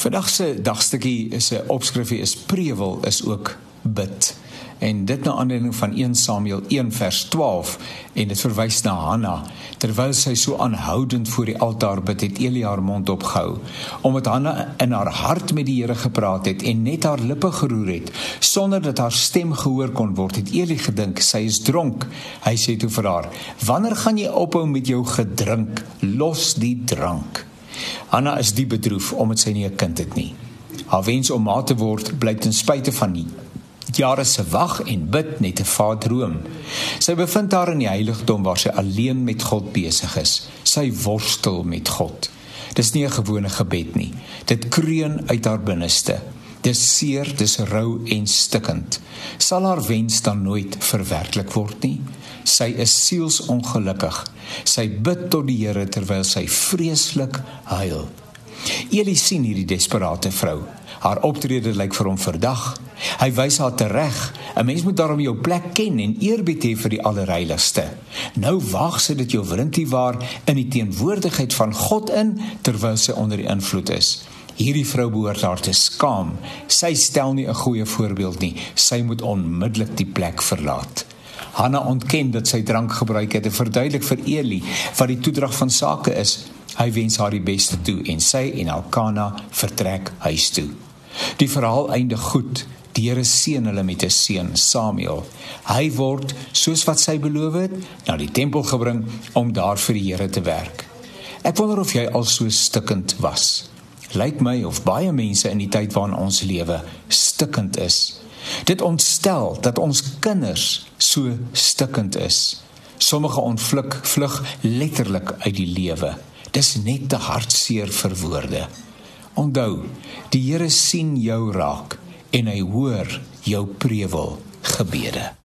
Vandag se dagstukkie is 'n opskrifie is prewel is ook bid. En dit na aanleiding van 1 Samuel 1 vers 12 en dit verwys na Hanna. Terwyl sy so aanhoudend voor die altaar bid, het Eli haar mond opgehou, omdat Hanna in haar hart met die Here gepraat het en net haar lippe geroer het sonder dat haar stem gehoor kon word. Het Eli gedink sy is dronk. Hy sê toe vir haar: "Wanneer gaan jy ophou met jou gedrink? Los die drank." Hanna is diep bedroef omdat sy nie 'n kind het nie. Haar wens om ma te word bly ten spyte van nie. Jare se wag en bid net 'n vaadroom. Sy bevind haar in die heiligdom waar sy alleen met God besig is. Sy worstel met God. Dis nie 'n gewone gebed nie. Dit kreun uit haar binneste. Dis seer, dis rou en stikkend. Sal haar wens dan nooit verwerklik word nie? Sy is sielsongelukkig. Sy bid tot die Here terwyl sy vreeslik huil. Eli sien hierdie desperate vrou. Haar optrede lyk vir hom verdag. Hy wys haar tereg. 'n Mens moet daarom jou plek ken en eerbied hê vir die Allerheiligste. Nou waag sy dit jou wrintie waar in die teenwoordigheid van God in terwyl sy onder die invloed is. Hierdie vrou behoort haar te skaam. Sy stel nie 'n goeie voorbeeld nie. Sy moet onmiddellik die plek verlaat. Hanna ontken dat sy drank gebruik het en verduidelik vir Eli wat die toedrag van sake is. Hy wens haar die beste toe en sy en Elkana vertrek huis toe. Die verhaal eindig goed. Die Here seën hulle met 'n seun, Samuel. Hy word, soos wat sy beloof het, na die tempel gebring om daar vir die Here te werk. Ek wonder of jy al so stikkend was. Lyk my of baie mense in die tyd waarin ons lewe stikkend is. Dit ontstel dat ons kinders so stikkend is. Sommige ontvlug vlug letterlik uit die lewe. Dis net te hartseer vir woorde. Onthou, die Here sien jou raak en hy hoor jou prewel gebede.